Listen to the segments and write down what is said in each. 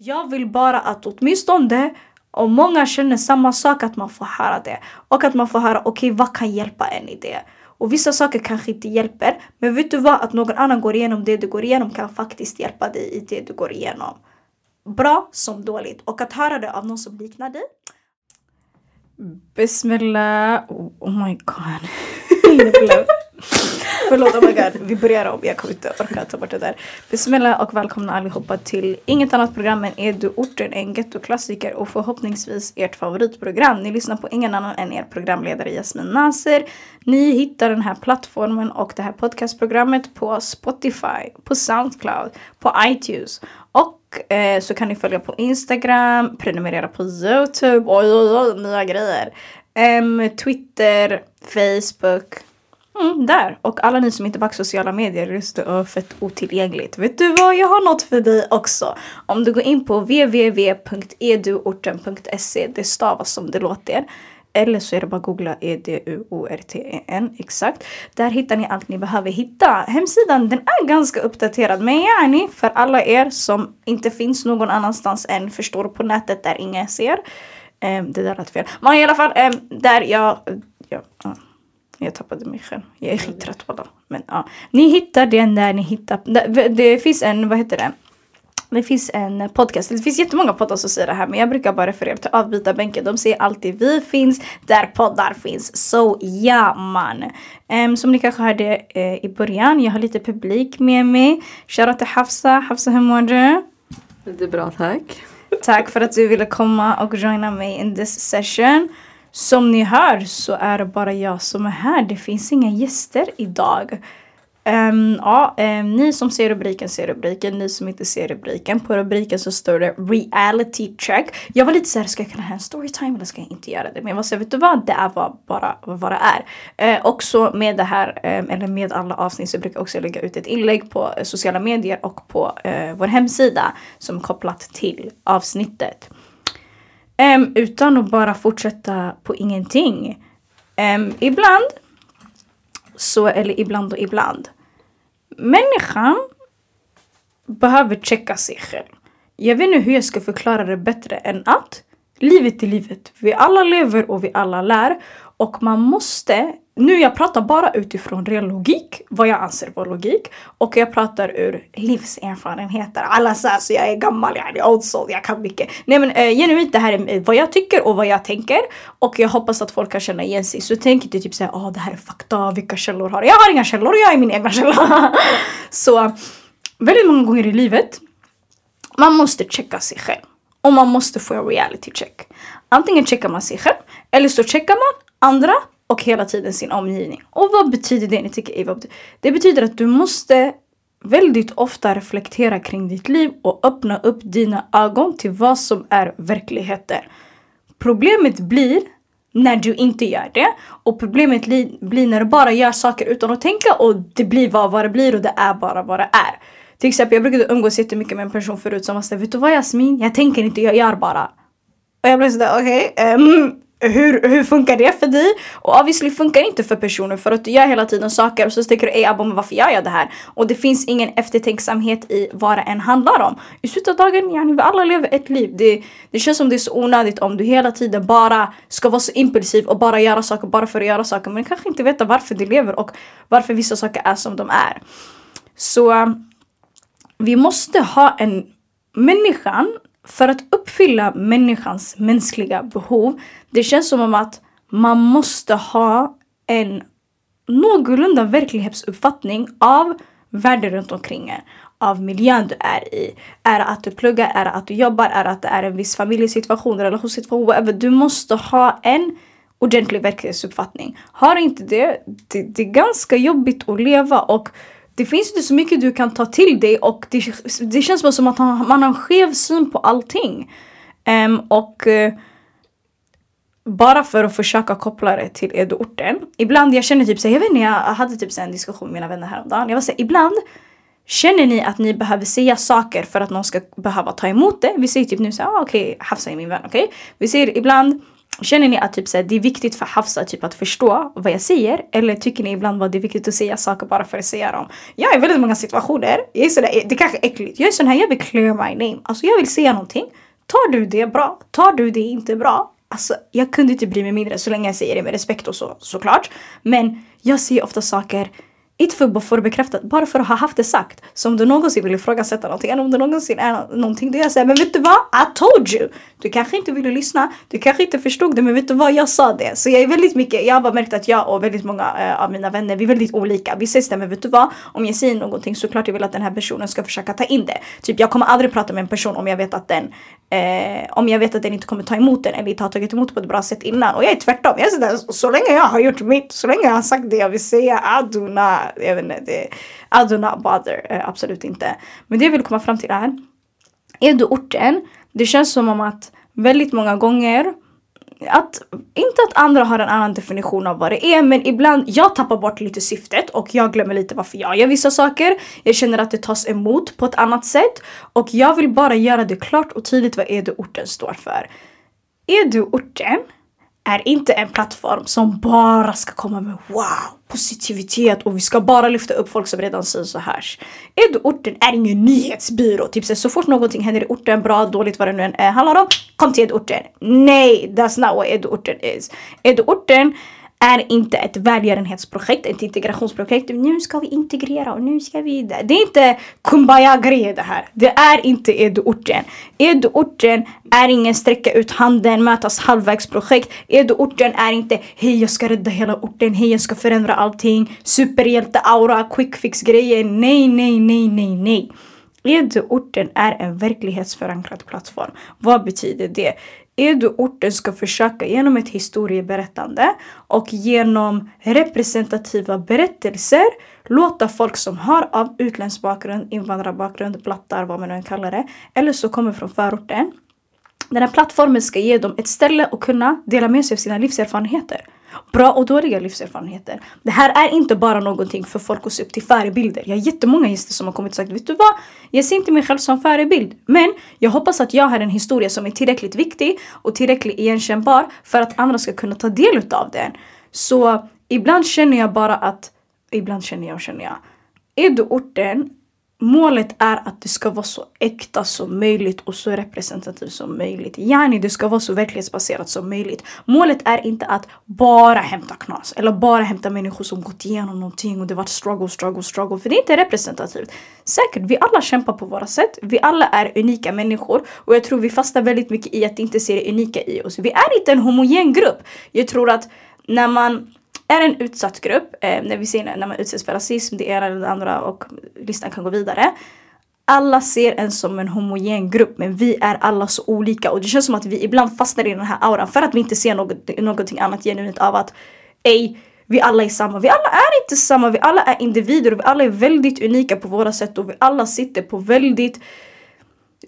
Jag vill bara att åtminstone om många känner samma sak att man får höra det. Och att man får höra okej okay, vad kan hjälpa en i det? Och vissa saker kanske inte hjälper. Men vet du vad? Att någon annan går igenom det du går igenom kan faktiskt hjälpa dig i det du går igenom. Bra som dåligt. Och att höra det av någon som liknar dig. Bismillah. Oh, oh my god. Förlåt, oh my god. Vi börjar om. Jag kommer inte orka ta bort det där. Bismillah och välkomna allihopa till inget annat program än Eduorten. en gettoklassiker och förhoppningsvis ert favoritprogram. Ni lyssnar på ingen annan än er programledare Jasmin Naser. Ni hittar den här plattformen och det här podcastprogrammet på Spotify, på Soundcloud, på iTunes och eh, så kan ni följa på Instagram, prenumerera på Youtube, oj oj oj, nya grejer. Um, Twitter, Facebook, Mm, där! Och alla ni som inte backar sociala medier, just det, fett otillgängligt. Vet du vad, jag har något för dig också. Om du går in på www.eduorten.se, det stavas som det låter. Eller så är det bara att googla E-D-U-O-R-T-E-N, exakt. Där hittar ni allt ni behöver hitta. Hemsidan den är ganska uppdaterad men yani för alla er som inte finns någon annanstans än förstår på nätet där ingen ser. Eh, det där lät fel. Men i alla fall, eh, där jag... Eh, ja. Jag tappade mig själv. Jag är skittrött på dem. Men ja. Ni hittar den där ni hittar. Det, det finns en, vad heter det? Det finns en podcast, det finns jättemånga poddar som säger det här men jag brukar bara referera till avbytarbänken. De säger alltid vi finns där poddar finns. Så ja man. Um, som ni kanske hörde uh, i början, jag har lite publik med mig. Shoutout till Hafsa. Hafsa hur mår du? Det är bra tack. Tack för att du ville komma och joina mig in this session. Som ni hör så är det bara jag som är här. Det finns inga gäster idag. Um, ja, um, ni som ser rubriken ser rubriken, ni som inte ser rubriken. På rubriken så står det reality check. Jag var lite såhär, ska jag kunna ha en storytime eller ska jag inte göra det? Men jag var såhär, vet du vad? Det är vad, bara vad det är. Ehm, uh, också med det här, um, eller med alla avsnitt så brukar jag också lägga ut ett inlägg på eh, sociala medier och på uh, vår hemsida som är kopplat till avsnittet. Um, utan att bara fortsätta på ingenting. Um, ibland, så, eller ibland och ibland. Människan behöver checka sig själv. Jag vet inte hur jag ska förklara det bättre än att livet är livet. Vi alla lever och vi alla lär. Och man måste nu jag pratar bara utifrån ren logik, vad jag anser vara logik. Och jag pratar ur livserfarenheter. Alla säger så jag är gammal, jag är old soul, jag kan mycket. Nej men eh, genuint det här är eh, vad jag tycker och vad jag tänker. Och jag hoppas att folk kan känna igen sig. Så tänk inte typ såhär, åh det här är fakta, vilka källor har jag? Jag har inga källor, jag är min egna källa. så väldigt många gånger i livet, man måste checka sig själv. Och man måste få en reality check. Antingen checkar man sig själv, eller så checkar man andra och hela tiden sin omgivning. Och vad betyder det? Ni tycker det betyder att du måste väldigt ofta reflektera kring ditt liv och öppna upp dina ögon till vad som är verkligheter. Problemet blir när du inte gör det. Och problemet blir när du bara gör saker utan att tänka och det blir vad, vad det blir och det är bara vad det är. Till exempel jag brukade umgås jättemycket med en person förut som var såhär, vet du vad Jasmin? Jag tänker inte, jag gör bara. Och jag blev sådär, okej, okay, um, hur, hur funkar det för dig? Och obviously funkar det inte för personer för att du gör hela tiden saker och så tänker du ej Abba men varför gör jag det här? Och det finns ingen eftertänksamhet i vad det än handlar om. I slutet av dagen, yani, vi alla lever ett liv. Det, det känns som det är så onödigt om du hela tiden bara ska vara så impulsiv och bara göra saker bara för att göra saker men kanske inte veta varför du lever och varför vissa saker är som de är. Så vi måste ha en människan för att uppfylla människans mänskliga behov, det känns som om att man måste ha en någorlunda verklighetsuppfattning av världen runt omkring er. Av miljön du är i. Är det att du pluggar? Är det att du jobbar? Är det att det är en viss familjesituation, relationssituation, whatever. Du måste ha en ordentlig verklighetsuppfattning. Har inte det, det, det är ganska jobbigt att leva och det finns inte så mycket du kan ta till dig och det, det känns som att man har en skev syn på allting. Um, och uh, bara för att försöka koppla det till edoorten. Ibland jag känner typ såhär, jag vet inte, jag hade typ så en diskussion med mina vänner häromdagen. Jag var såhär, ibland Känner ni att ni behöver säga saker för att någon ska behöva ta emot det? Vi säger typ nu såhär, ah, okej, okay, Hafsa är min vän, okej? Okay? Vi säger ibland Känner ni att typ, såhär, det är viktigt för Hafsa typ, att förstå vad jag säger? Eller tycker ni ibland att det är viktigt att säga saker bara för att säga dem? Jag är i väldigt många situationer, jag är sådär, det kanske är äckligt, jag är sån här, jag vill clear my name. Alltså jag vill säga någonting. Tar du det bra? Tar du det inte bra? Alltså jag kunde inte bry mig mindre så länge jag säger det med respekt och så såklart. Men jag säger ofta saker inte för att få det bekräftat, bara för att ha haft det sagt. Så om du någonsin vill ifrågasätta någonting, eller om det någonsin är någonting, då jag säger men vet du vad? I told you! Du kanske inte ville lyssna, du kanske inte förstod det, men vet du vad? Jag sa det. Så jag är väldigt mycket, jag har bara märkt att jag och väldigt många eh, av mina vänner, vi är väldigt olika. Vi säger men vet du vad? Om jag säger någonting så klart jag vill att den här personen ska försöka ta in det. Typ jag kommer aldrig prata med en person om jag vet att den Eh, om jag vet att den inte kommer ta emot den eller inte har tagit emot på ett bra sätt innan. Och jag är tvärtom. Jag är sådär, så länge jag har gjort mitt, så länge jag har sagt det jag vill säga, I jag vet inte, det, I do not bother. Eh, absolut inte. Men det jag vill komma fram till är, är du orten, det känns som om att väldigt många gånger att, inte att andra har en annan definition av vad det är men ibland, jag tappar bort lite syftet och jag glömmer lite varför jag gör vissa saker. Jag känner att det tas emot på ett annat sätt och jag vill bara göra det klart och tydligt vad är du orten står för. Är du orten? Är inte en plattform som bara ska komma med wow, positivitet och vi ska bara lyfta upp folk som redan säger och hörs. Edu-orten är ingen nyhetsbyrå. Typ så, fort någonting händer i orten, bra, dåligt, vad det nu än handlar om, kom till Edu-orten. Nej, that's not what Edu-orten is. Edu-orten är inte ett välgörenhetsprojekt, ett integrationsprojekt. Nu ska vi integrera och nu ska vi... Det är inte kumbaya-grejer det här. Det är inte Eduorten. Eduorten är ingen sträcka ut handen, mötas halvvägsprojekt. Eduorten är inte hej jag ska rädda hela orten, hej jag ska förändra allting, superhjälte-aura, quick fix-grejer. Nej, nej, nej, nej, nej. Eduorten är en verklighetsförankrad plattform. Vad betyder det? Edu-orten ska försöka genom ett historieberättande och genom representativa berättelser låta folk som har av utländsk bakgrund, invandrarbakgrund, blattar, vad man nu kallar det, eller så kommer från förorten. Den här plattformen ska ge dem ett ställe att kunna dela med sig av sina livserfarenheter. Bra och dåliga livserfarenheter. Det här är inte bara någonting för folk att se upp till förebilder. Jag har jättemånga gäster som har kommit och sagt, vet du vad? Jag ser inte mig själv som förebild. Men jag hoppas att jag har en historia som är tillräckligt viktig och tillräckligt igenkännbar för att andra ska kunna ta del av den. Så ibland känner jag bara att, ibland känner jag och känner jag. Är du orten Målet är att det ska vara så äkta som möjligt och så representativt som möjligt. Yani det ska vara så verklighetsbaserat som möjligt. Målet är inte att bara hämta knas eller bara hämta människor som gått igenom någonting och det varit struggle, struggle, struggle. För det är inte representativt. Säkert, vi alla kämpar på våra sätt. Vi alla är unika människor och jag tror vi fastnar väldigt mycket i att inte se det unika i oss. Vi är inte en homogen grupp. Jag tror att när man är en utsatt grupp, eh, när vi ser när man utsätts för rasism, det ena eller det andra och listan kan gå vidare. Alla ser en som en homogen grupp men vi är alla så olika och det känns som att vi ibland fastnar i den här auran för att vi inte ser något, någonting annat genuint av att ej, vi alla är samma. Vi alla är inte samma, vi alla är individer och vi alla är väldigt unika på våra sätt och vi alla sitter på väldigt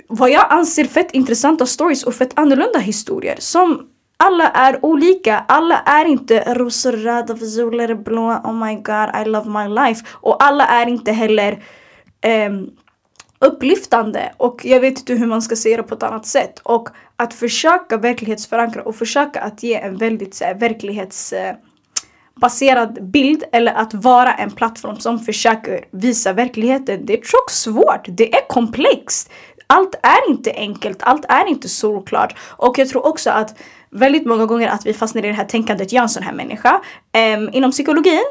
vad jag anser fett intressanta stories och fett annorlunda historier som alla är olika. Alla är inte rosor, röda, violer, blå. Oh my god, I love my life. Och alla är inte heller um, upplyftande. Och jag vet inte hur man ska se det på ett annat sätt. Och att försöka verklighetsförankra och försöka att ge en väldigt så här, verklighetsbaserad eh, bild eller att vara en plattform som försöker visa verkligheten. Det är också svårt. Det är komplext. Allt är inte enkelt. Allt är inte solklart. Och jag tror också att väldigt många gånger att vi fastnar i det här tänkandet, jag är en sån här människa. Um, inom psykologin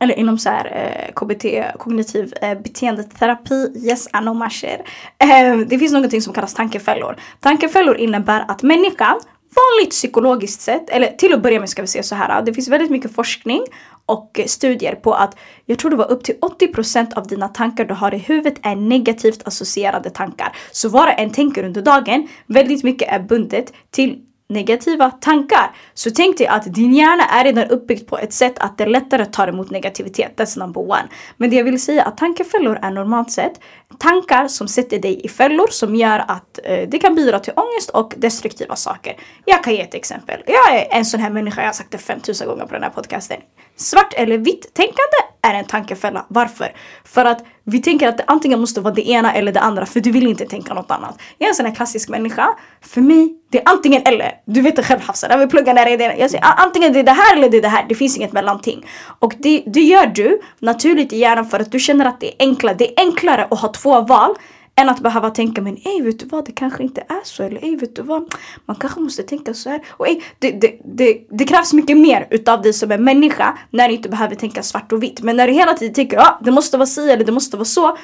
eller inom så här, eh, KBT, kognitiv eh, beteendeterapi, yes I know my shit. Eh, det finns någonting som kallas tankefällor. Tankefällor innebär att människan, vanligt psykologiskt sett, eller till att börja med ska vi se så här, det finns väldigt mycket forskning och studier på att jag tror det var upp till 80% av dina tankar du har i huvudet är negativt associerade tankar. Så vad du än tänker under dagen, väldigt mycket är bundet till negativa tankar. Så tänk dig att din hjärna är redan uppbyggd på ett sätt att det lättare tar emot negativitet. That's number one. Men det jag vill säga är att tankefällor är normalt sett tankar som sätter dig i fällor som gör att eh, det kan bidra till ångest och destruktiva saker. Jag kan ge ett exempel. Jag är en sån här människa, jag har sagt det 5000 gånger på den här podcasten. Svart eller vitt tänkande är en tankefälla. Varför? För att vi tänker att det antingen måste vara det ena eller det andra för du vill inte tänka något annat. Jag är en sån här klassisk människa. För mig, det är antingen eller. Du vet det själv Hafsa, när vi pluggar när det är Jag säger antingen det är det här eller det är det här. Det finns inget mellanting. Och det, det gör du naturligt i hjärnan för att du känner att det är enklare. Det är enklare att ha två val än att behöva tänka men ej vet du vad det kanske inte är så eller ej vet du vad man kanske måste tänka så här. Och ej, det, det, det, det krävs mycket mer utav dig som en människa när du inte behöver tänka svart och vitt. Men när du hela tiden tänker ah, det måste vara si eller det måste vara så.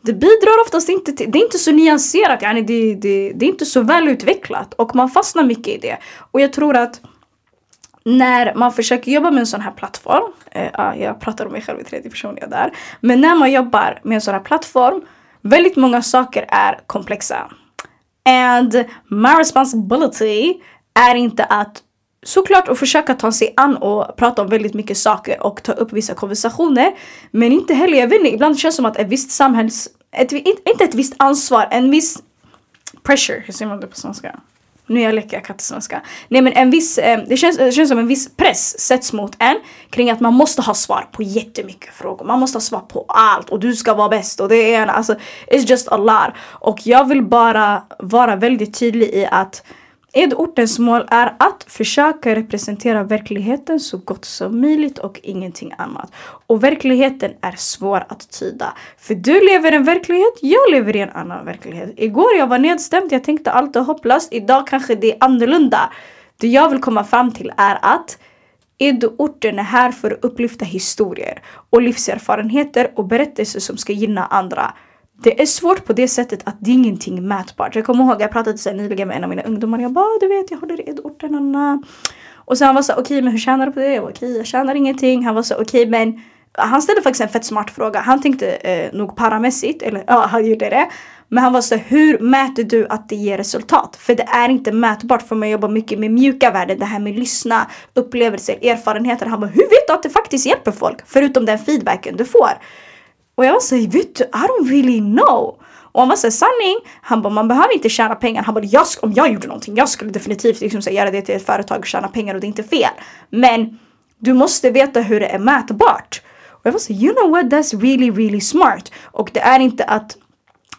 Det bidrar oftast inte till, det är inte så nyanserat, yani det, det, det är inte så välutvecklat och man fastnar mycket i det. Och jag tror att när man försöker jobba med en sån här plattform, eh, jag pratar om mig själv i tredje person jag där, men när man jobbar med en sån här plattform Väldigt många saker är komplexa. And my responsibility är inte att såklart att försöka ta sig an och prata om väldigt mycket saker och ta upp vissa konversationer. Men inte heller, jag vet inte, ibland känns det som att ett visst samhälls... Ett, inte ett visst ansvar, en viss pressure, hur säger man det på svenska? Nu jag leker jag kattesvenska. Nej men en viss, eh, det, känns, det känns som en viss press sätts mot en kring att man måste ha svar på jättemycket frågor. Man måste ha svar på allt och du ska vara bäst och det är en, alltså it's just a lot. Och jag vill bara vara väldigt tydlig i att Edortens mål är att försöka representera verkligheten så gott som möjligt och ingenting annat. Och verkligheten är svår att tyda. För du lever i en verklighet, jag lever i en annan verklighet. Igår jag var nedstämd, jag tänkte allt är hopplöst. Idag kanske det är annorlunda. Det jag vill komma fram till är att Edorten är här för att upplyfta historier och livserfarenheter och berättelser som ska gynna andra. Det är svårt på det sättet att det är ingenting mätbart. Jag kommer ihåg, jag pratade så nyligen med en av mina ungdomar. Jag bara, ah, du vet jag håller i orten. Och sen han var så okej okay, men hur tjänar du på det? Jag var okej okay, jag tjänar ingenting. Han var så okej okay, men han ställde faktiskt en fett smart fråga. Han tänkte eh, nog paramässigt, eller ja han gjorde det. Men han var så hur mäter du att det ger resultat? För det är inte mätbart för mig jobbar mycket med mjuka värden, det här med lyssna, upplevelser, erfarenheter. Han bara, hur vet du att det faktiskt hjälper folk? Förutom den feedbacken du får. Och jag var såhär, vet du, I don't really know. Och han var såhär, sanning, han bara man behöver inte tjäna pengar. Han bara, jag, om jag gjorde någonting, jag skulle definitivt liksom, så, göra det till ett företag och tjäna pengar och det är inte fel. Men du måste veta hur det är mätbart. Och jag var såhär, you know what, that's really really smart. Och det är inte att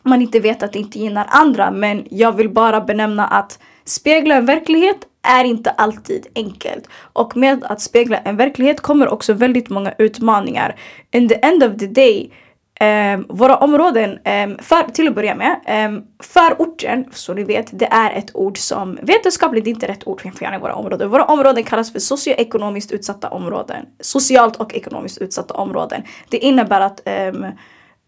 man inte vet att det inte gynnar andra men jag vill bara benämna att spegla en verklighet är inte alltid enkelt. Och med att spegla en verklighet kommer också väldigt många utmaningar. In the end of the day Eh, våra områden, eh, för, till att börja med, Eh, förorten, så ni vet, det är ett ord som vetenskapligt inte är rätt ord för i våra områden. Våra områden kallas för socioekonomiskt utsatta områden. Socialt och ekonomiskt utsatta områden. Det innebär att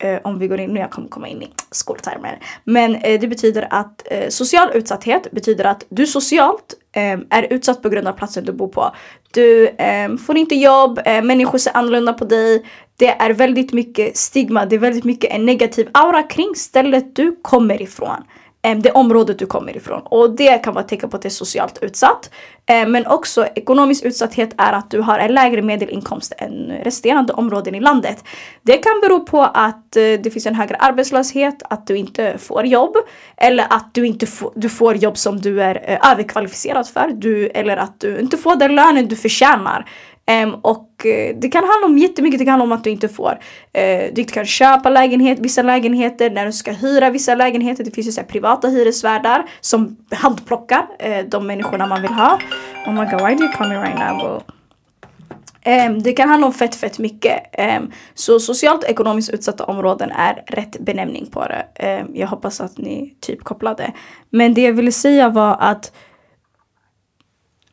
uh, om vi går in, nu jag kommer komma in i skoltermer. Men uh, det betyder att uh, social utsatthet betyder att du socialt ehm, är utsatt på grund av platsen du bor på. Du ehm, får inte jobb, människor ser annorlunda på dig, det är väldigt mycket stigma, det är väldigt mycket en negativ aura kring stället du kommer ifrån. Eh, det området du kommer ifrån. Och det kan vara ett tecken på att det är socialt utsatt. Eh, men också ekonomisk utsatthet är att du har en lägre medelinkomst än resterande områden i landet. Det kan bero på att eh, det finns en högre arbetslöshet, att du inte får jobb. Eller att du inte får. du får jobb som du är överkvalificerad för. Du, eller att du inte får den lönen du förtjänar. Um, och eh, det kan handla om jättemycket, det kan handla om att du inte får. Uh, du kan köpa lägenhet, vissa lägenheter, när du ska hyra vissa lägenheter. Det finns ju så privata hyresvärdar som handplockar uh, de människorna man vill ha. Oh my god, why do you call me right now bro? Um, ehm, det kan handla om fett, fett mycket. Um, så socialt och ekonomiskt utsatta områden är rätt benämning på det. Um, jag hoppas att ni typ kopplade. Men det jag ville säga var att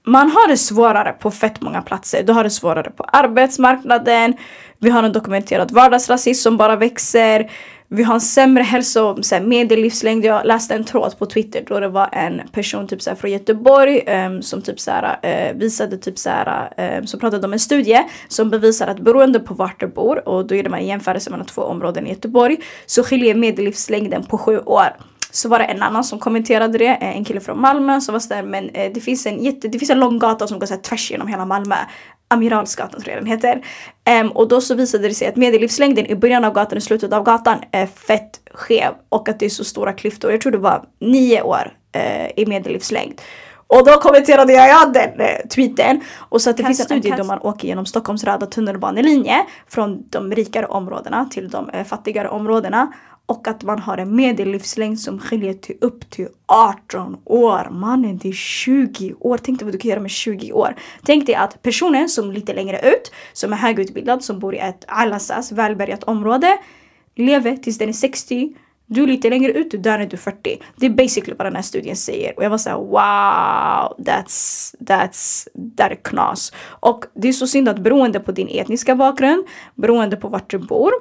man har det svårare på fett många platser. Du har det svårare på arbetsmarknaden. Vi har en dokumenterad vardagsrasism som bara växer. Vi har en sämre hälso medellivslängd. Jag läste en tråd på Twitter då det var en person typ från Göteborg um, som typ såhär uh, eh, visade typ såhär, um, ehm, som pratade om en studie som bevisar att beroende på vart du bor och då gjorde man en jämförelse mellan två områden i Göteborg så skiljer medellivslängden på sju år så var det en annan som kommenterade det, eh, en kille från Malmö som var sådär men eh, det finns en jätte, det finns en lång gata som går så tvärs genom hela Malmö. Amiralsgatan tror jag den heter. Um, och då så visade det sig att medellivslängden i början av gatan och slutet av gatan är fett skev och att det är så stora klyftor. Jag tror det var nio år uh, i medellivslängd. Och då kommenterade jag den eh, tweeten och så att det finns en studie då man åker genom Stockholms röda tunnelbanelinje från de rikare områdena till de eh, fattigare områdena och att man har en medellivslängd som skiljer till upp till 18 år. Mannen det är 20 år. Tänk dig vad du kan göra med 20 år. Tänk dig att personen som är lite längre ut, som är högutbildad, som bor i ett allasas välbärgat område, lever tills den är 60 du är lite längre ut, du dör när du är 40. Det är basically vad den här studien säger. Och jag var såhär wow, that's, that's, that är knas. Och det är så synd att beroende på din etniska bakgrund, beroende på vart du bor,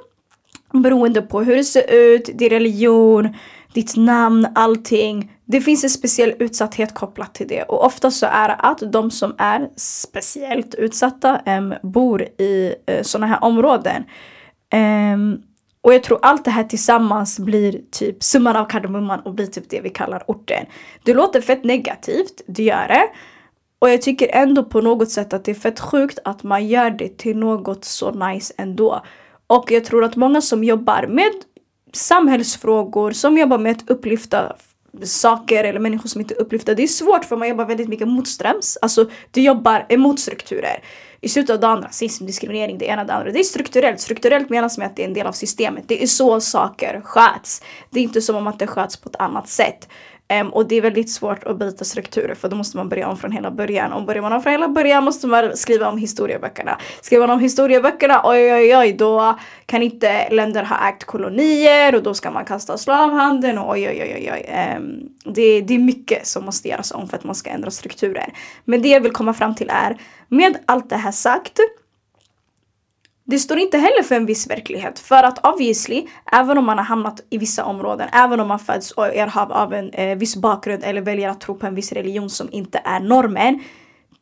beroende på hur det ser ut, din religion, ditt namn, allting. Det finns en speciell utsatthet kopplat till det och ofta så är det att de som är speciellt utsatta äm, bor i eh, uh, sådana här områden. Äm, och jag tror allt det här tillsammans blir typ summan av kardemumman och blir typ det vi kallar orten. Det låter fett negativt, det gör det. Och jag tycker ändå på något sätt att det är fett sjukt att man gör det till något så nice ändå. Och jag tror att många som jobbar med samhällsfrågor, som jobbar med att upplyfta saker eller människor som inte är upplyfta. Det är svårt för man jobbar väldigt mycket motströms. Alltså du jobbar emot strukturer i slutet av dagen rasism, diskriminering, det ena det andra. Det är strukturellt. Strukturellt menas med att det är en del av systemet. Det är så saker sköts. Det är inte som om att det sköts på ett annat sätt. Um, och det är väldigt svårt att byta strukturer för då måste man börja om från hela början. Och börjar man om från hela början måste man skriva om historieböckerna. Skriver man om historieböckerna, oj oj oj, då kan inte länder ha ägt kolonier och då ska man kasta slavhandeln och oj oj oj oj. Um, det, det är mycket som måste göras om för att man ska ändra strukturer. Men det jag vill komma fram till är, med allt det här sagt det står inte heller för en viss verklighet. För att obviously, även om man har hamnat i vissa områden, även om man föds och är av en eh, viss bakgrund eller väljer att tro på en viss religion som inte är normen.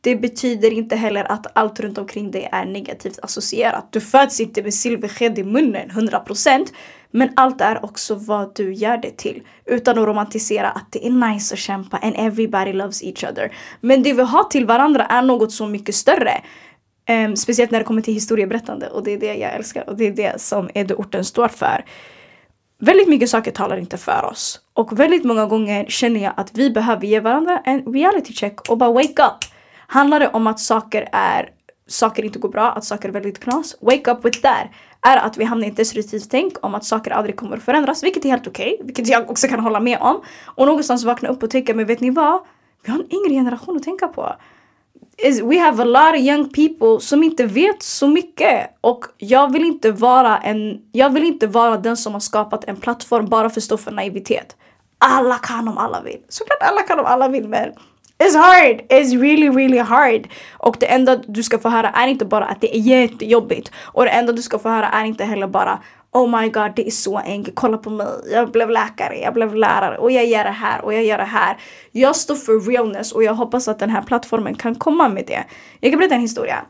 Det betyder inte heller att allt runt omkring dig är negativt associerat. Du föds inte med silversked i munnen 100% men allt är också vad du gör det till. Utan att romantisera att det är nice att kämpa and everybody loves each other. Men det vi har till varandra är något så mycket större. Um, speciellt när det kommer till historieberättande och det är det jag älskar och det är det som Edo-orten står för. Väldigt mycket saker talar inte för oss och väldigt många gånger känner jag att vi behöver ge varandra en reality check och bara wake up. Handlar det om att saker är saker inte går bra, att saker är väldigt knas. Wake up with that. Är att vi hamnar i ett destruktivt tänk om att saker aldrig kommer att förändras, vilket är helt okej, okay, vilket jag också kan hålla med om. Och någonstans vakna upp och tänka, men vet ni vad? Vi har en yngre generation att tänka på is we have a lot of young people som inte vet så mycket och jag vill inte vara en, jag vill inte vara den som har skapat en plattform bara för att stå för naivitet. Alla kan om alla vill. Såklart alla kan om alla vill men It's hard! It's really really hard! Och det enda du ska få höra är inte bara att det är jättejobbigt och det enda du ska få höra är inte heller bara Oh my god, det är så enkelt. Kolla på mig. Jag blev läkare, jag blev lärare och jag gör det här och jag gör det här. Jag står för realness och jag hoppas att den här plattformen kan komma med det. Jag kan berätta en historia.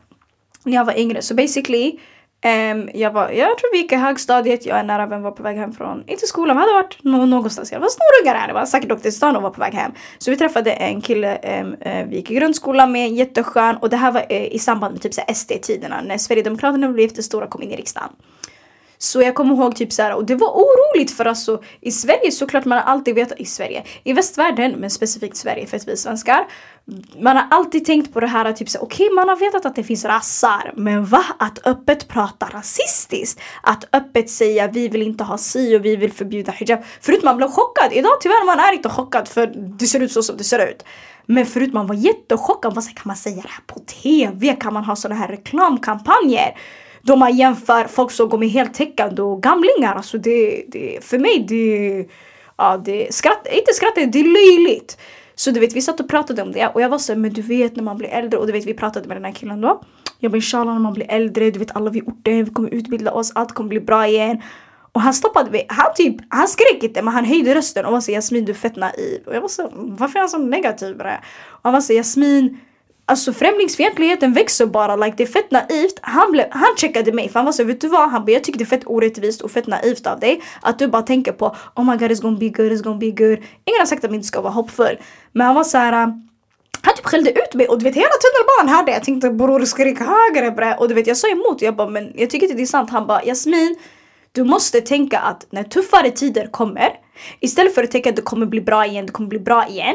När jag var yngre, så basically Um, jag, var, jag tror vi gick i högstadiet, jag och en nära vän var på väg hem från, inte skolan, vi hade varit någonstans. Jag var snorungar här, det var säkert åkt till stan och var på väg hem. Så vi träffade en kille um, uh, vi gick i grundskolan med, jätteskön. Och det här var uh, i samband med typ SD-tiderna, när Sverigedemokraterna blev jättestora och kom in i riksdagen. Så jag kommer ihåg typ så här, och det var oroligt för alltså i Sverige såklart man har alltid vetat, i Sverige, i västvärlden men specifikt Sverige för att vi är svenskar. Man har alltid tänkt på det här typ så okej okay, man har vetat att det finns rassar men va? Att öppet prata rasistiskt? Att öppet säga vi vill inte ha si och vi vill förbjuda hijab. Förut man blev chockad, idag tyvärr man är inte chockad för det ser ut så som det ser ut. Men förut man var jättechockad, vad kan man säga det här på TV? Kan man ha sådana här reklamkampanjer? Då man jämför folk som går med heltäckande och gamlingar. Alltså det, det, för mig det, ja, det skratt, inte skratt, det är löjligt. Så du vet vi satt och pratade om det och jag var så men du vet när man blir äldre och du vet vi pratade med den här killen då. Jag bara inshallah när man blir äldre, du vet alla vi orten, vi kommer utbilda oss, allt kommer bli bra igen. Och han stoppade mig, han typ, han skrek inte men han höjde rösten och var så Jasmin du är fett naiv. Och jag var så, varför är han så negativ med det? Och han var så Jasmin Alltså främlingsfientligheten växer bara, like det är fett naivt. Han, blev, han checkade mig för han var så vet du vad? Han bara, jag tycker det är fett orättvist och fett naivt av dig att du bara tänker på oh my god it's gonna be good, it's gonna be good. Ingen har sagt att man inte ska vara hoppfull. Men han var så här. Um, han typ skällde ut mig och du vet hela tunnelbanan hörde jag. tänkte bror skrik högre bre. Och du vet jag sa emot. Jag bara men jag tycker inte det är sant. Han bara Jasmin du måste tänka att när tuffare tider kommer istället för att tänka att det kommer bli bra igen, det kommer bli bra igen.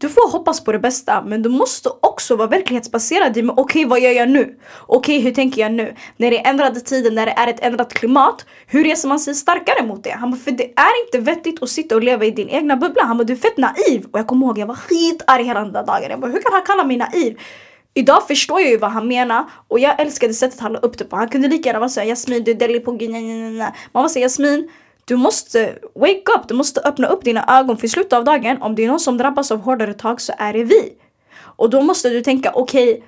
Du får hoppas på det bästa men du måste också vara verklighetsbaserad i okej okay, vad gör jag nu? Okej okay, hur tänker jag nu? När det är ändrade tider, när det är ett ändrat klimat, hur reser man sig starkare mot det? Han bara, för det är inte vettigt att sitta och leva i din egna bubbla. Han bara, du är fett naiv. Och jag kommer ihåg, jag var skitarg hela den där dagen. Jag bara, hur kan han kalla mig naiv? Idag förstår jag ju vad han menar och jag älskade sättet han la upp det på. Han kunde lika gärna vara såhär Jasmin du är deli på Man var såhär Jasmin du måste wake up, du måste öppna upp dina ögon för i slutet av dagen om det är någon som drabbas av hårdare tag så är det vi. Och då måste du tänka okej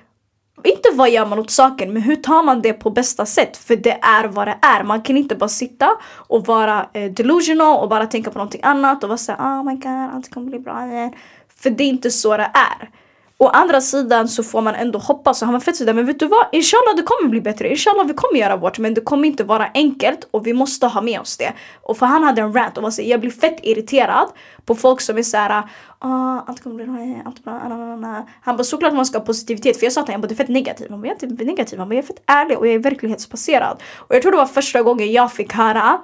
okay, inte vad gör man åt saken men hur tar man det på bästa sätt? För det är vad det är. Man kan inte bara sitta och vara eh, delusional och bara tänka på någonting annat och vara såhär ah, oh my god allt kommer bli bra igen. För det är inte så det är. Å andra sidan så får man ändå hoppas och han var fett sådär men vet du vad? Inshallah det kommer bli bättre, inshallah vi kommer göra vårt men det kommer inte vara enkelt och vi måste ha med oss det. Och för han hade en rant och var så, jag blir fett irriterad på folk som är såhär ah, allt kommer bli bra, eh, allt bra, na, Han bara såklart man ska ha positivitet för jag sa till honom jag bara du är fett negativ. Han bara jag är inte negativ, han bara jag är fett ärlig och jag är verklighetsbaserad. Och jag tror det var första gången jag fick höra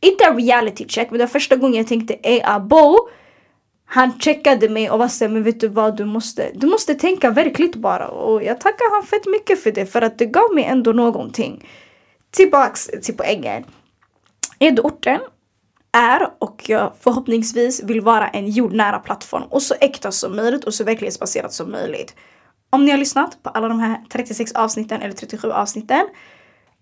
inte en reality check men det var första gången jag tänkte ey abo han checkade mig och var såhär, men vet du vad, du måste, du måste tänka verkligt bara. Och jag tackar han fett mycket för det, för att det gav mig ändå någonting. Tillbaks till poängen. Edorten är och jag förhoppningsvis vill vara en jordnära plattform och så äkta som möjligt och så verklighetsbaserat som möjligt. Om ni har lyssnat på alla de här 36 avsnitten eller 37 avsnitten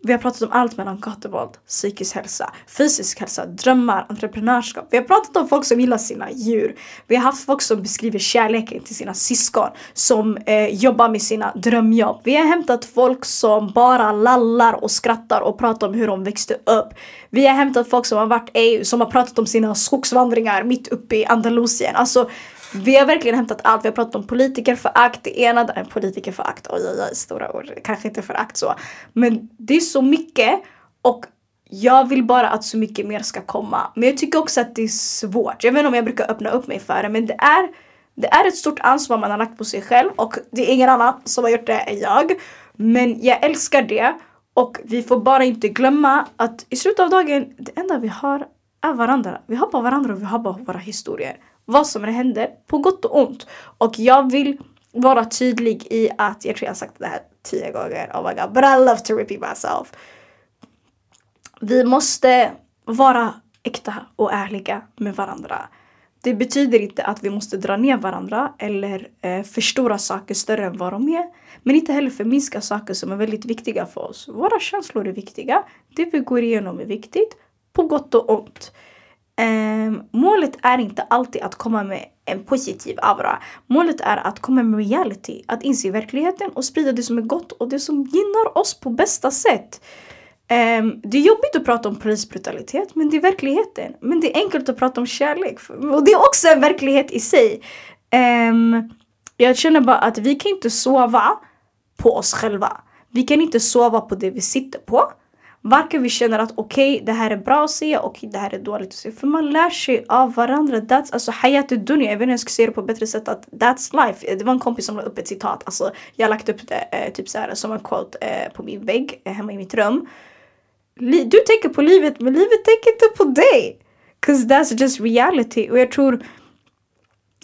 vi har pratat om allt mellan gatuvåld, psykisk hälsa, fysisk hälsa, drömmar, entreprenörskap. Vi har pratat om folk som gillar sina djur. Vi har haft folk som beskriver kärleken till sina syskon, som eh, jobbar med sina drömjobb. Vi har hämtat folk som bara lallar och skrattar och pratar om hur de växte upp. Vi har hämtat folk som har varit EU, som har pratat om sina skogsvandringar mitt uppe i Andalusien. Alltså vi har verkligen hämtat allt. Vi har pratat om politikerförakt, det ena, äh, politikerförakt, oj oj oj, stora ord, kanske inte förakt så. Men det är så mycket och jag vill bara att så mycket mer ska komma. Men jag tycker också att det är svårt. Jag vet inte om jag brukar öppna upp mig för det men det är, det är ett stort ansvar man har lagt på sig själv och det är ingen annan som har gjort det än jag. Men jag älskar det och vi får bara inte glömma att i slutet av dagen, det enda vi har är varandra. Vi har bara varandra och vi har bara våra historier vad som än händer, på gott och ont. Och jag vill vara tydlig i att, jag tror jag har sagt det här tio gånger, oh my god, but I love to repeat myself. Vi måste vara äkta och ärliga med varandra. Det betyder inte att vi måste dra ner varandra eller eh, förstora saker större än vad de är. Men inte heller förminska saker som är väldigt viktiga för oss. Våra känslor är viktiga. Det vi går igenom är viktigt. På gott och ont. Um, målet är inte alltid att komma med en positiv aura. Målet är att komma med reality, att inse verkligheten och sprida det som är gott och det som gynnar oss på bästa sätt. Um, det är jobbigt att prata om polisbrutalitet men det är verkligheten. Men det är enkelt att prata om kärlek och det är också en verklighet i sig. Um, jag känner bara att vi kan inte sova på oss själva. Vi kan inte sova på det vi sitter på. Varken vi känner att okej okay, det här är bra att se och okay, det här är dåligt att se. För man lär sig av varandra. That's, alltså hayat dunya. Jag vet inte hur jag ska säga det på ett bättre sätt. Att that's life. Det var en kompis som la upp ett citat. Alltså, jag har lagt upp det eh, typ så här, som en quote eh, på min vägg eh, hemma i mitt rum. Li du tänker på livet men livet tänker inte på dig. Cause that's just reality. Och jag tror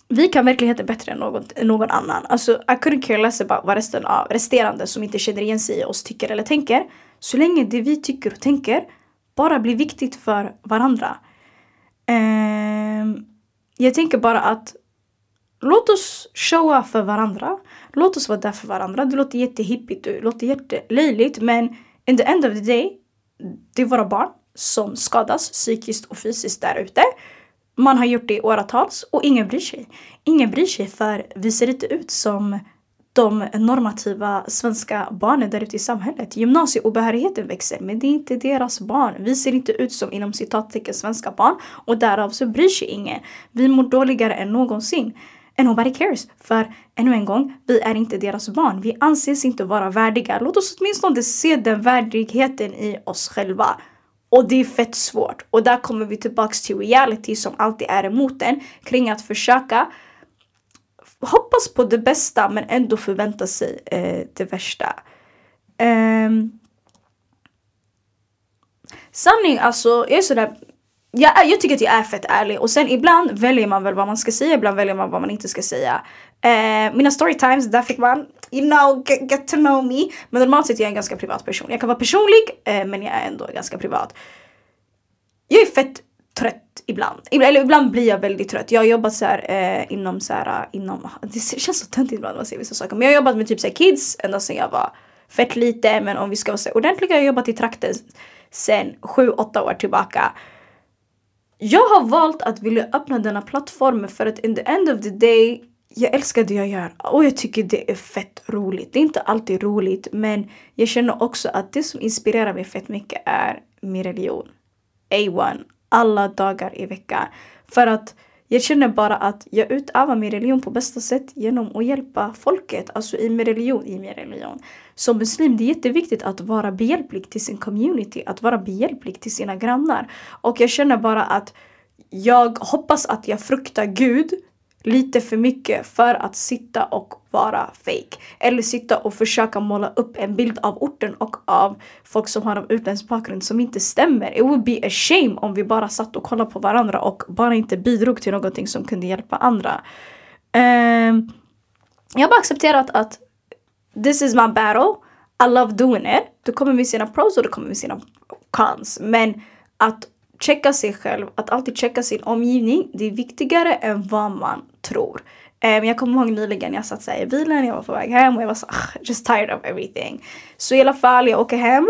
vi kan verkligheten bättre än någon, någon annan. Alltså I couldn't care less about vad resten av resterande som inte känner igen sig i oss tycker eller tänker. Så länge det vi tycker och tänker bara blir viktigt för varandra. Eh, jag tänker bara att låt oss showa för varandra. Låt oss vara där för varandra. Det låter jättehippigt och låter jättelöjligt men in the end of the day det är våra barn som skadas psykiskt och fysiskt där ute. Man har gjort det i åratals och ingen bryr sig. Ingen bryr sig för vi ser inte ut som de normativa svenska barnen där ute i samhället. Gymnasieobehörigheten växer men det är inte deras barn. Vi ser inte ut som inom citattecken svenska barn och därav så bryr sig ingen. Vi mår dåligare än någonsin. And nobody cares. För ännu en gång, vi är inte deras barn. Vi anses inte vara värdiga. Låt oss åtminstone se den värdigheten i oss själva. Och det är fett svårt. Och där kommer vi tillbaks till reality som alltid är emot en. Kring att försöka hoppas på det bästa men ändå förvänta sig eh, det värsta. Um, sanning alltså, jag är sådär jag, jag tycker att jag är fett ärlig och sen ibland väljer man väl vad man ska säga, ibland väljer man vad man inte ska säga. Eh, mina storytimes, där fick man you know, get, get, to know me. Men normalt sett är jag en ganska privat person. Jag kan vara personlig eh, men jag är ändå ganska privat. Jag är fett trött ibland. Eller ibland blir jag väldigt trött. Jag har jobbat så här, eh, inom så här, eh, inom, det känns så töntigt ibland när man säger vissa saker. Men jag har jobbat med typ så här, kids ända sedan jag var fett lite. Men om vi ska vara så ordentliga, jag har jobbat i trakten sen 7-8 år tillbaka. Jag har valt att vilja öppna denna plattformen för att in the end of the day jag älskar det jag gör och jag tycker det är fett roligt. Det är inte alltid roligt men jag känner också att det som inspirerar mig fett mycket är min religion. A1. Alla dagar i veckan. För att jag känner bara att jag utövar min religion på bästa sätt genom att hjälpa folket. Alltså i min religion, i min religion. Som muslim, det är jätteviktigt att vara behjälplig till sin community. Att vara behjälplig till sina grannar. Och jag känner bara att jag hoppas att jag fruktar Gud lite för mycket för att sitta och vara fake. Eller sitta och försöka måla upp en bild av orten och av folk som har en utländsk bakgrund som inte stämmer. It would be a shame om vi bara satt och kollade på varandra och bara inte bidrog till någonting som kunde hjälpa andra. Um, jag har bara accepterat att this is my battle. I love doing it. Du kommer med sina pros och du kommer med sina cons. Men att checka sig själv, att alltid checka sin omgivning, det är viktigare än vad man tror. Um, jag kommer ihåg nyligen, jag satt såhär i bilen, jag var på väg hem och jag var såhär, ah, just tired of everything. Så i alla fall, jag åker hem.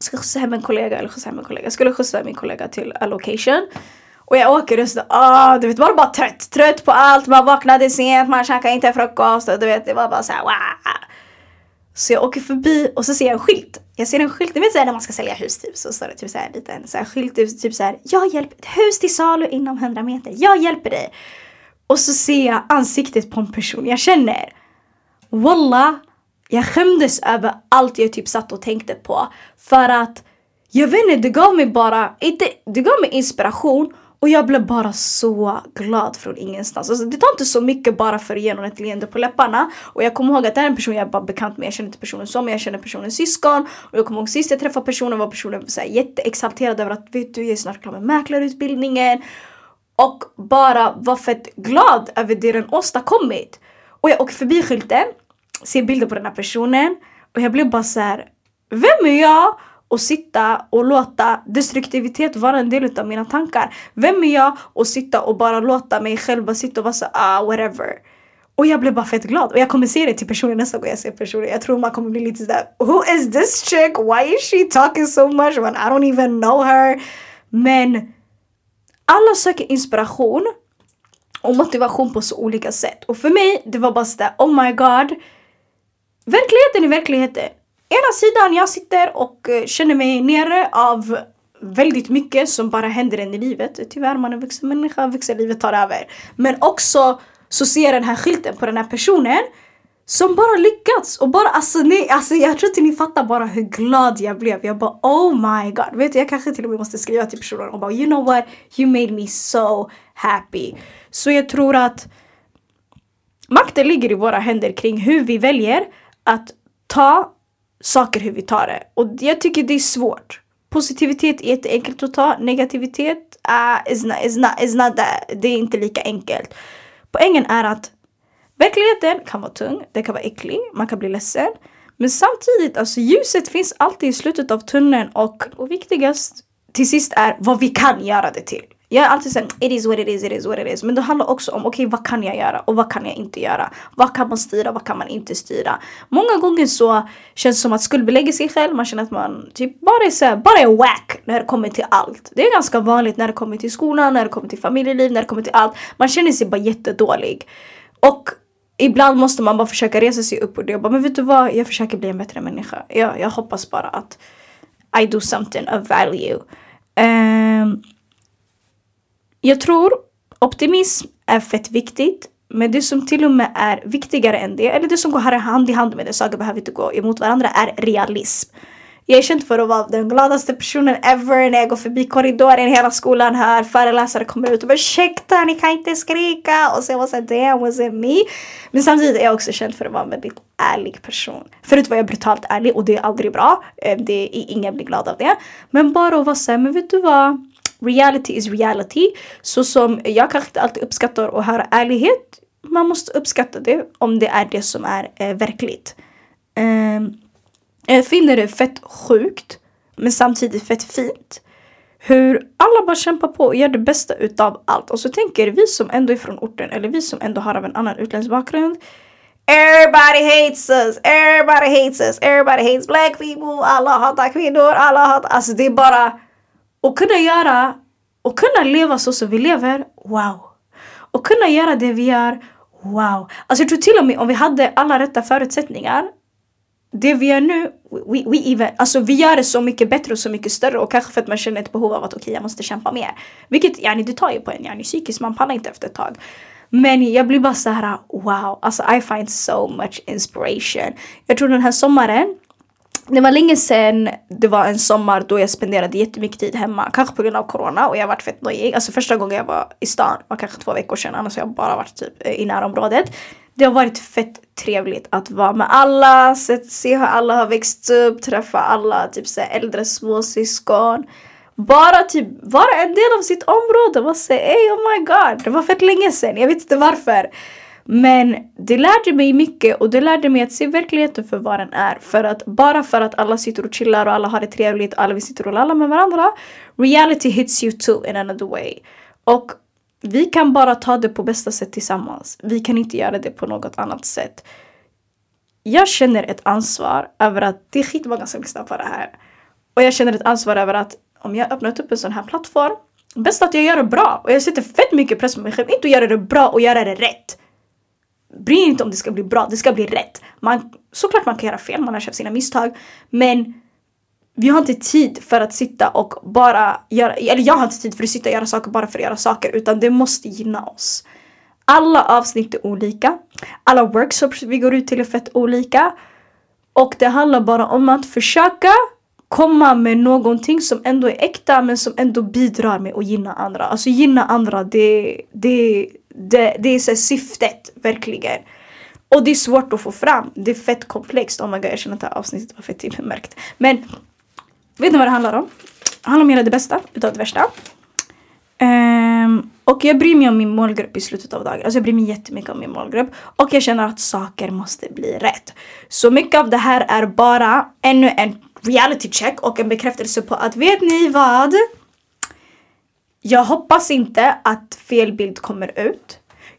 Ska skjutsa hem en kollega, eller skjutsa hem en kollega. Jag skulle skjutsa min kollega till a location. Och jag åker och så, ah, du vet, var bara trött. Trött på allt, man vaknade sent, man käkade inte frukost och du vet, det var bara såhär wow. Så jag åker förbi och så ser jag en skylt. Jag ser en skylt, ni vet såhär när man ska sälja hus typ så står det typ såhär liten så här skylt typ såhär jag hjälper, ett hus till salu inom 100 meter, jag hjälper dig. Och så ser jag ansiktet på en person jag känner. Wallah, jag skämdes över allt jag typ satt och tänkte på. För att jag vet inte, det gav mig bara, inte, det gav mig inspiration och jag blev bara så glad från ingenstans. Alltså, det tar inte så mycket bara för att ge någon ett leende på läpparna. Och jag kommer ihåg att det är en person jag är bara bekant med. Jag känner inte personen så men jag känner personens syskon. Och jag kommer ihåg sist jag träffade personen var personen så här jätteexalterad över att vet du jag är snart klar med mäklarutbildningen. Och bara var fett glad över det den åstadkommit. Och jag åker förbi skylten, ser bilder på den här personen och jag blev bara så här, Vem är jag? Och sitta och låta destruktivitet vara en del av mina tankar. Vem är jag att sitta och bara låta mig själv bara sitta och vara så ah whatever. Och jag blev bara fett glad och jag kommer se det till personen nästa gång jag ser personen. Jag tror man kommer bli lite sådär Who is this chick? Why is she talking so much when I don't even know her? Men alla söker inspiration och motivation på så olika sätt. Och för mig, det var bara sådär, oh my god. Verkligheten är verkligheten. Ena sidan, jag sitter och eh, känner mig nere av väldigt mycket som bara händer en i livet. Tyvärr, man är vuxen människa, vuxenlivet tar över. Men också så ser jag den här skylten på den här personen som bara lyckats och bara alltså nej, alltså jag tror inte ni fattar bara hur glad jag blev. Jag bara oh my god. Vet du, jag kanske till och med måste skriva till personen och bara you know what, you made me so happy. Så jag tror att makten ligger i våra händer kring hur vi väljer att ta saker hur vi tar det. Och jag tycker det är svårt. Positivitet är jätteenkelt att ta, negativitet ah, uh, is, not, is, not, is not that. det är inte lika enkelt. Poängen är att Verkligheten kan vara tung, den kan vara äcklig, man kan bli ledsen. Men samtidigt, alltså ljuset finns alltid i slutet av tunneln och, och viktigast till sist är vad vi kan göra det till. Jag är alltid såhär, mm, it is what it is, it is what it is. Men det handlar också om, okej okay, vad kan jag göra och vad kan jag inte göra? Vad kan man styra, vad kan man inte styra? Många gånger så känns det som att skuldbelägga sig själv, man känner att man typ bara är såhär, bara är wack när det kommer till allt. Det är ganska vanligt när det kommer till skolan, när det kommer till familjeliv, när det kommer till allt. Man känner sig bara jättedålig. Och ibland måste man bara försöka resa sig upp och det. Jag bara, men vet du vad? Jag försöker bli en bättre människa. Jag, jag hoppas bara att I do something of value. Um, jag tror optimism är fett viktigt. Men det som till och med är viktigare än det, eller det som går hand i hand med det, saker behöver inte gå emot varandra, är realism. Jag är känd för att vara den gladaste personen ever när jag går förbi korridoren. Hela skolan hör, föreläsare kommer ut och bara ursäkta, ni kan inte skrika. Och så jag var såhär damn was it me? Men samtidigt är jag också känd för att vara en väldigt ärlig person. Förut var jag brutalt ärlig och det är aldrig bra. Eh, det är, ingen blir glad av det. Men bara att vara såhär, men vet du vad? Reality is reality. Så som jag kanske inte alltid uppskattar att höra ärlighet. Man måste uppskatta det om det är det som är eh, verkligt. Eh, jag finner det fett sjukt men samtidigt fett fint. Hur alla bara kämpar på och gör det bästa utav allt. Och så tänker vi som ändå är från orten eller vi som ändå har av en annan utländsk bakgrund. Everybody hates us, everybody hates us, everybody hates black people, alla hatar kvinnor, alla hatar... Alltså det är bara och kunna göra och kunna leva så som vi lever, wow. Och kunna göra det vi gör, wow. Alltså jag tror till och med om vi hade alla rätta förutsättningar det vi gör nu, we, we even, alltså vi gör det så mycket bättre och så mycket större och kanske för att man känner ett behov av att okej okay, jag måste kämpa mer. Vilket yani, det tar ju på en, yani, psykiskt man pallar inte efter ett tag. Men jag blir bara så här wow, alltså I find so much inspiration. Jag tror den här sommaren, det var länge sedan det var en sommar då jag spenderade jättemycket tid hemma. Kanske på grund av corona och jag varit fett nojig. Alltså första gången jag var i stan var kanske två veckor sedan annars har jag bara varit typ eh, i närområdet det har varit fett trevligt att vara med alla, se, se hur alla har växt upp, träffa alla typ så äldre småsyskon. Bara typ vara en del av sitt område. Bara säga oh my god, det var fett länge sedan, jag vet inte varför. Men det lärde mig mycket och det lärde mig att se verkligheten för vad den är. För att bara för att alla sitter och chillar och alla har det trevligt och alla vi sitter och lallar med varandra. Reality hits you too in another way. Och vi kan bara ta det på bästa sätt tillsammans. Vi kan inte göra det på något annat sätt. Jag känner ett ansvar över att det är skitmånga som lyssnar på det här. Och jag känner ett ansvar över att om jag öppnat upp en sån här plattform, bäst att jag gör det bra. Och jag sätter fett mycket press på mig själv. Inte att göra det bra och göra det rätt. Bry inte om det ska bli bra, det ska bli rätt. Man, såklart man kan göra fel, man har köpt sina misstag. Men vi har inte tid för att sitta och bara göra, eller jag har inte tid för att sitta och göra saker bara för att göra saker utan det måste gynna oss. Alla avsnitt är olika. Alla workshops vi går ut till är fett olika. Och det handlar bara om att försöka komma med någonting som ändå är äkta men som ändå bidrar med att gynna andra. Alltså gynna andra, det, det, det, det är så syftet verkligen. Och det är svårt att få fram. Det är fett komplext. Oh my god, jag känner att det här avsnittet var fett tillmärkt. Men Vet ni vad det handlar om? Det handlar om att göra det bästa utav det värsta. Um, och jag bryr mig om min målgrupp i slutet av dagen. Alltså jag bryr mig jättemycket om min målgrupp. Och jag känner att saker måste bli rätt. Så mycket av det här är bara ännu en reality check och en bekräftelse på att vet ni vad? Jag hoppas inte att fel bild kommer ut.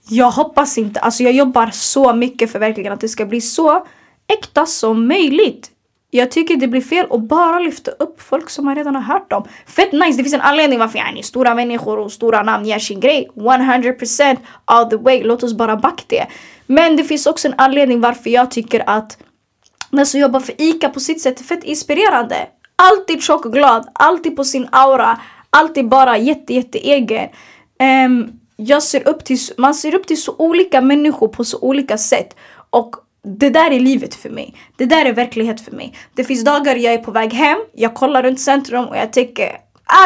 Jag hoppas inte, alltså jag jobbar så mycket för verkligen att det ska bli så äkta som möjligt. Jag tycker det blir fel att bara lyfta upp folk som man redan har hört om. Fett nice, det finns en anledning varför yani, stora människor och stora namn gör sin grej. 100% all the way, låt oss bara backa det. Men det finns också en anledning varför jag tycker att den som jobbar för ICA på sitt sätt är fett inspirerande. Alltid tjock och glad, alltid på sin aura, alltid bara jätte jätte egen. Um, ehm, jag ser upp till, man ser upp till så olika människor på så olika sätt. Och det där är livet för mig. Det där är verklighet för mig. Det finns dagar jag är på väg hem, jag kollar runt centrum och jag tänker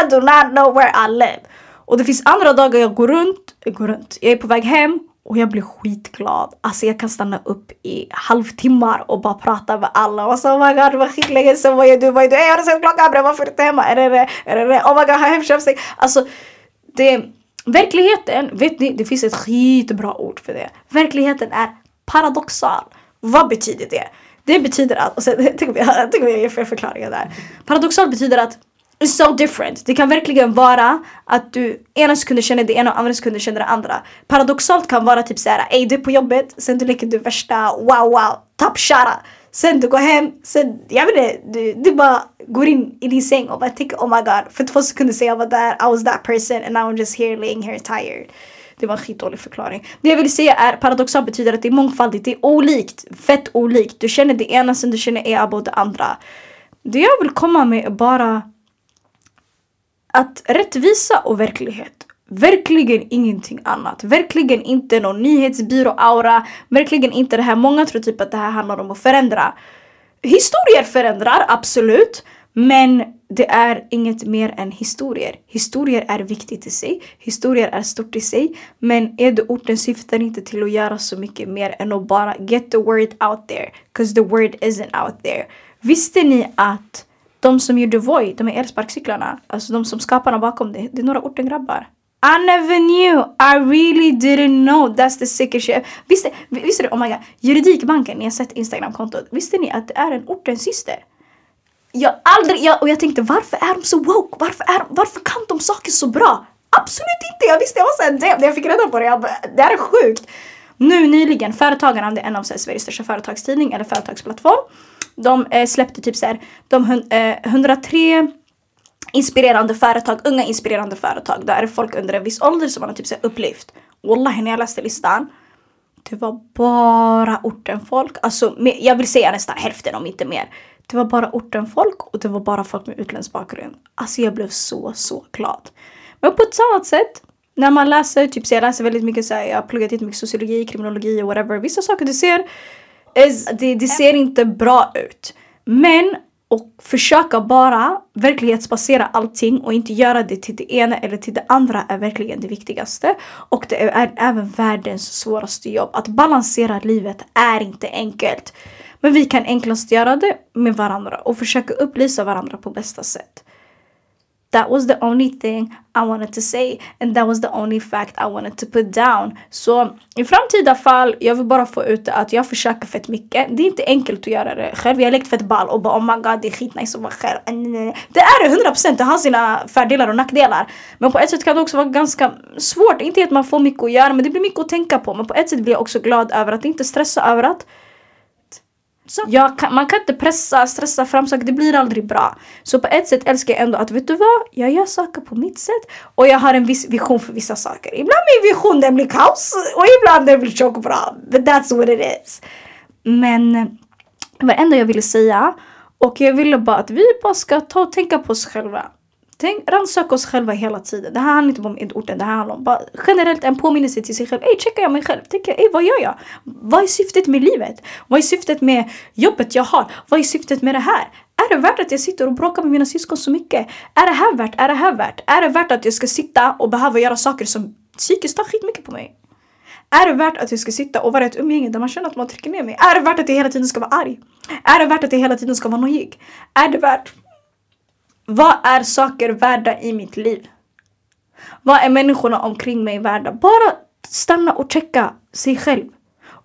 I do not know where I live. Och det finns andra dagar jag går runt, jag går runt, jag är på väg hem och jag blir skitglad. Alltså jag kan stanna upp i halvtimmar och bara prata med alla. Och så oh my god vad skitlänge sen, vad gör du? Vad gör du? Hey, har du sett klockan bre? Varför är du inte hemma? Är det det? Är det det? Oh my god, har hemköpssäng? Alltså det, verkligheten, vet ni, det finns ett skitbra ord för det. Verkligheten är paradoxal. Vad betyder det? Det betyder att, och sen, tänk om jag, tänk om jag ger fel förklaringar där. Paradoxal betyder att It's so different. Det kan verkligen vara att du ena sekunden känner det ena och andra sekunden känner det andra. Paradoxalt kan vara typ såhär, ey du är på jobbet, sen du leker du värsta wow wow, top shara. Sen du går hem, sen, jag vet inte, du, du bara går in i din säng och bara tänker oh my god, för två sekunder sedan jag var där, I was that person and now I'm just here laying here tired. Det var en skitdålig förklaring. Det jag vill säga är paradoxalt betyder att det är mångfaldigt, det är olikt. Fett olikt. Du känner det ena sen du känner är det andra. Det jag vill komma med är bara att rättvisa och verklighet. Verkligen ingenting annat. Verkligen inte någon nyhetsbyrå-aura. Verkligen inte det här. Många tror typ att det här handlar om att förändra. Historier förändrar, absolut. Men det är inget mer än historier. Historier är viktigt i sig. Historier är stort i sig. Men Edo-orten syftar inte till att göra så mycket mer än att bara get the word out there. Cause the word isn't out there. Visste ni att de som gjorde Voi, de är elsparkcyklarna, alltså de som skaparna bakom det, det är några ortengrabbar. I never knew, I really didn't know, that's the sickest shit. Visste, visste du, oh my god, Juridikbanken, ni har sett Instagramkontot, visste ni att det är en ortens syster? Jag aldrig, jag, och jag tänkte varför är de så woke? Varför, är, varför kan de saker så bra? Absolut inte! Jag visste, jag var såhär när jag fick reda på det, jag bara, det här är sjukt. Nu nyligen, Företagarna, det är en av Sveriges största företagstidning eller företagsplattform. De eh, släppte typ såhär, de eh, 103 inspirerande företag, unga inspirerande företag. Där är folk under en viss ålder som man har typ så upplyft. Wallahi när jag läste listan. Det var bara ortenfolk. Alltså jag vill säga nästan hälften om inte mer. Det var bara ortenfolk och det var bara folk med utländsk bakgrund. Alltså jag blev så, så glad. Men på ett annat sätt, när man läser, typ så jag läser väldigt mycket så här, jag har pluggat jättemycket sociologi, kriminologi och whatever. Vissa saker du ser, det, det ser inte bra ut. Men och försöka bara verklighetsbasera allting och inte göra det till det ena eller till det andra är verkligen det viktigaste. Och det är även världens svåraste jobb. Att balansera livet är inte enkelt. Men vi kan enklast göra det med varandra och försöka upplysa varandra på bästa sätt. That was the only thing I wanted to say and that was the only fact I wanted to put down. Så i framtida fall, jag vill bara få ut att jag försöker fett mycket. Det är inte enkelt att göra det själv. Jag har lekt fett ball och bara oh my god det är skitnice att vara själv. Det är det 100%, det har sina fördelar och nackdelar. Men på ett sätt kan det också vara ganska svårt. Inte att man får mycket att göra men det blir mycket att tänka på. Men på ett sätt blir jag också glad över att inte stressa över att kan, man kan inte pressa, stressa fram saker, det blir aldrig bra. Så på ett sätt älskar jag ändå att vet du vad, jag gör saker på mitt sätt och jag har en viss vision för vissa saker. Ibland min vision den blir kaos och ibland den blir tjockbra. But that's what it is. Men det var det enda jag ville säga och jag ville bara att vi bara ska ta och tänka på oss själva. Tänk, rannsaka oss själva hela tiden. Det här handlar inte bara om orten, det här handlar om bara generellt en påminnelse till sig själv. Ey, checkar jag mig själv? Tänker ey, vad gör jag? Vad är syftet med livet? Vad är syftet med jobbet jag har? Vad är syftet med det här? Är det värt att jag sitter och bråkar med mina syskon så mycket? Är det här värt? Är det här värt? Är det värt att jag ska sitta och behöva göra saker som psykiskt tar skitmycket på mig? Är det värt att jag ska sitta och vara i ett umgänge där man känner att man trycker ner mig? Är det värt att jag hela tiden ska vara arg? Är det värt att jag hela tiden ska vara nojig? Är det värt vad är saker värda i mitt liv? Vad är människorna omkring mig värda? Bara stanna och checka sig själv.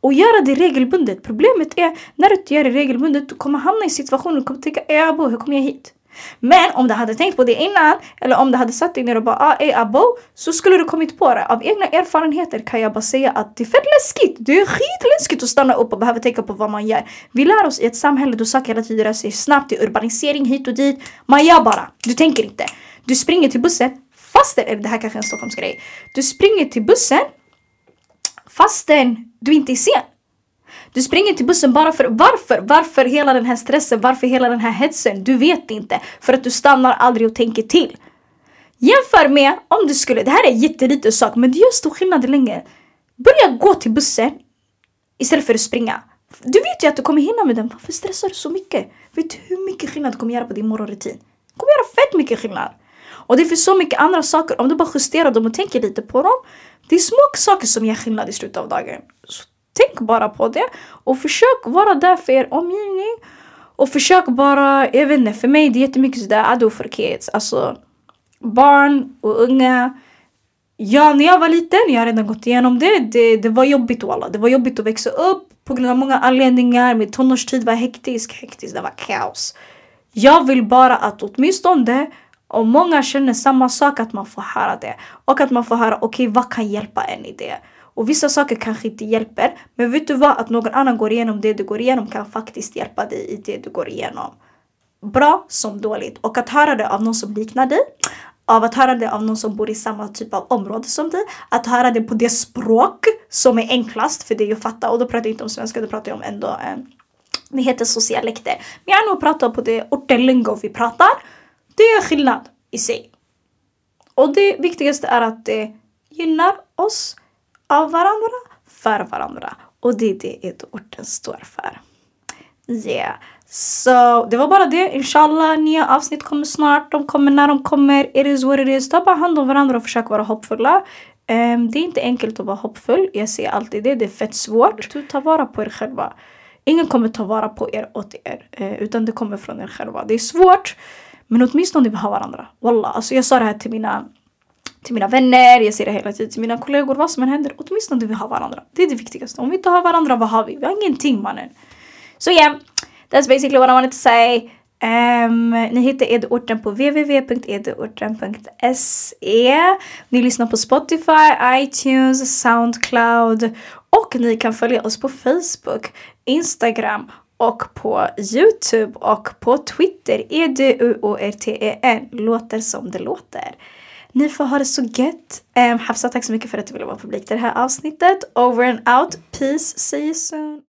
Och göra det regelbundet. Problemet är när du inte gör det regelbundet, du kommer hamna i situationen och kommer tänka, abo, hur kom jag hit? Men om du hade tänkt på det innan, eller om du hade satt dig ner och bara ah, ey abo, så skulle du kommit på det. Av egna erfarenheter kan jag bara säga att det är fett läskigt. Det är skitläskigt att stanna upp och behöva tänka på vad man gör. Vi lär oss i ett samhälle där saker hela tiden rör sig snabbt, det är urbanisering hit och dit. Man gör bara, du tänker inte. Du springer till bussen, fastän, eller det här kanske är en Stockholmsgrej. Du springer till bussen fastän du inte är sen. Du springer till bussen bara för varför? Varför hela den här stressen? Varför hela den här hetsen? Du vet inte. För att du stannar aldrig och tänker till. Jämför med om du skulle, det här är en jätteliten sak men det gör stor skillnad länge. Börja gå till bussen istället för att springa. Du vet ju att du kommer hinna med den. Varför stressar du så mycket? Vet du hur mycket skillnad du kommer göra på din morgonrutin? Det kommer göra fett mycket skillnad. Och det finns så mycket andra saker. Om du bara justerar dem och tänker lite på dem. Det är små saker som gör skillnad i slutet av dagen. Så Tänk bara på det och försök vara där för er omgivning. Och försök bara, jag vet inte, för mig det är jättemycket sådär ah, ado för kids. Alltså barn och unga. Ja, när jag var liten, jag har redan gått igenom det, det, det var jobbigt alla. Det var jobbigt att växa upp på grund av många anledningar. Min tonårstid var hektisk, hektisk, det var kaos. Jag vill bara att åtminstone om många känner samma sak att man får höra det. Och att man får höra okej okay, vad kan hjälpa en i det? Och vissa saker kanske inte hjälper. Men vet du vad? Att någon annan går igenom det du går igenom kan faktiskt hjälpa dig i det du går igenom. Bra som dåligt. Och att höra det av någon som liknar dig. Av att höra det av någon som bor i samma typ av område som dig. Att höra det på det språk som är enklast för dig att fatta. Och då pratar jag inte om svenska, då pratar jag om ändå eh, det heter socialekter. Men jag nog pratar på det ortelingo vi pratar. Det är skillnad i sig. Och det viktigaste är att det gynnar oss av varandra, för varandra. Och det är det orten står för. Yeah. Så det var bara det. Inshallah, nya avsnitt kommer snart. De kommer när de kommer. It is what it is. Ta bara hand om varandra och försök vara hoppfulla. Um, det är inte enkelt att vara hoppfull. Jag säger alltid det. Det är fett svårt. Ta vara på er själva. Ingen kommer ta vara på er åt er. Uh, utan det kommer från er själva. Det är svårt. Men åtminstone vi har varandra. Wallah. Alltså jag sa det här till mina till mina vänner, jag säger det hela tiden till mina kollegor, vad som än händer, åtminstone vi har varandra. Det är det viktigaste. Om vi inte har varandra, vad har vi? Vi har ingenting mannen. Så ja, yeah, that's basically what I wanted to say. Um, ni hittar Edorten på www.edorten.se. Ni lyssnar på Spotify, iTunes, Soundcloud och ni kan följa oss på Facebook, Instagram och på Youtube och på Twitter. E-D-U-O-R-T-E-N. Låter som det låter. Ni får ha det så gött. Um, Hafsa, tack så mycket för att du ville vara publik till det här avsnittet. Over and out. Peace. See you soon.